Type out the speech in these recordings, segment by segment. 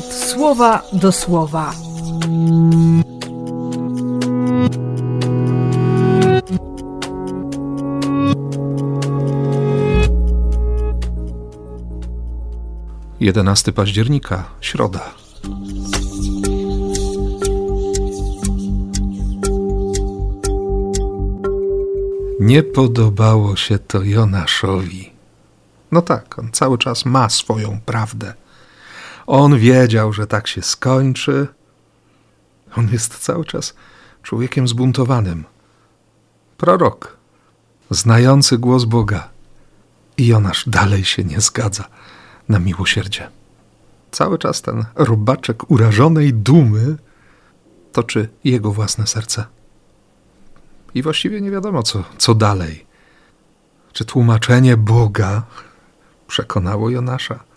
słowa do słowa. Jedenasty października, środa. Nie podobało się to Jonaszowi. No tak, on cały czas ma swoją prawdę. On wiedział, że tak się skończy. On jest cały czas człowiekiem zbuntowanym. Prorok, znający głos Boga. I Jonasz dalej się nie zgadza na miłosierdzie. Cały czas ten robaczek urażonej dumy toczy jego własne serce. I właściwie nie wiadomo, co, co dalej. Czy tłumaczenie Boga przekonało Jonasza?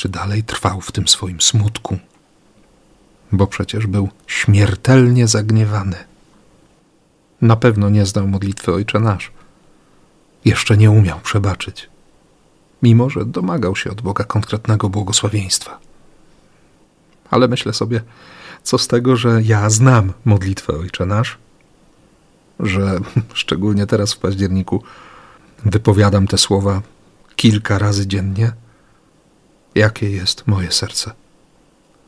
Czy dalej trwał w tym swoim smutku? Bo przecież był śmiertelnie zagniewany. Na pewno nie znał modlitwy Ojcze Nasz. Jeszcze nie umiał przebaczyć, mimo że domagał się od Boga konkretnego błogosławieństwa. Ale myślę sobie, co z tego, że ja znam modlitwę Ojcze Nasz, że szczególnie teraz w październiku wypowiadam te słowa kilka razy dziennie? Jakie jest moje serce?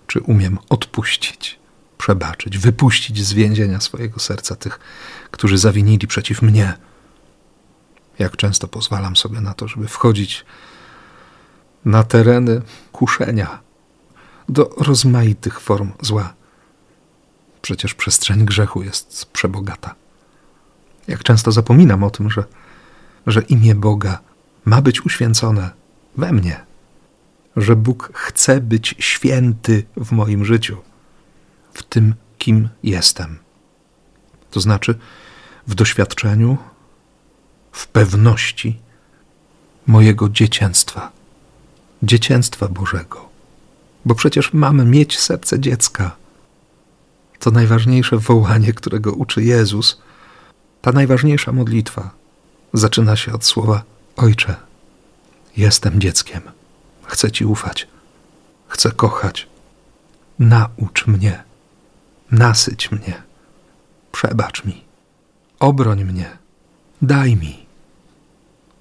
Czy umiem odpuścić, przebaczyć, wypuścić z więzienia swojego serca tych, którzy zawinili przeciw mnie? Jak często pozwalam sobie na to, żeby wchodzić na tereny kuszenia do rozmaitych form zła. Przecież przestrzeń grzechu jest przebogata. Jak często zapominam o tym, że, że imię Boga ma być uświęcone we mnie, że Bóg chce być święty w moim życiu, w tym, kim jestem. To znaczy w doświadczeniu, w pewności mojego dziecięctwa, dziecięstwa Bożego. Bo przecież mamy mieć serce dziecka. To najważniejsze wołanie, którego uczy Jezus ta najważniejsza modlitwa zaczyna się od słowa Ojcze, jestem dzieckiem, chcę Ci ufać, chcę kochać. Naucz mnie, nasyć mnie, przebacz mi, obroń mnie, daj mi.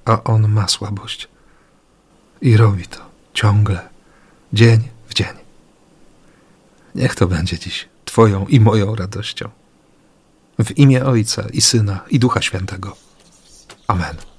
A on ma słabość i robi to ciągle, dzień w dzień. Niech to będzie dziś Twoją i moją radością. W imię Ojca i Syna i Ducha Świętego. Amen.